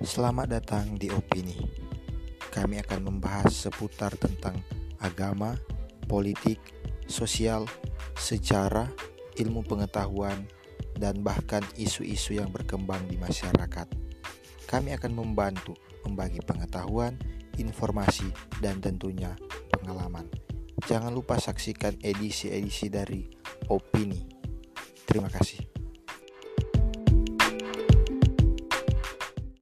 Selamat datang di Opini. Kami akan membahas seputar tentang agama, politik, sosial, sejarah, ilmu pengetahuan, dan bahkan isu-isu yang berkembang di masyarakat. Kami akan membantu membagi pengetahuan, informasi, dan tentunya pengalaman. Jangan lupa saksikan edisi-edisi dari Opini. Terima kasih.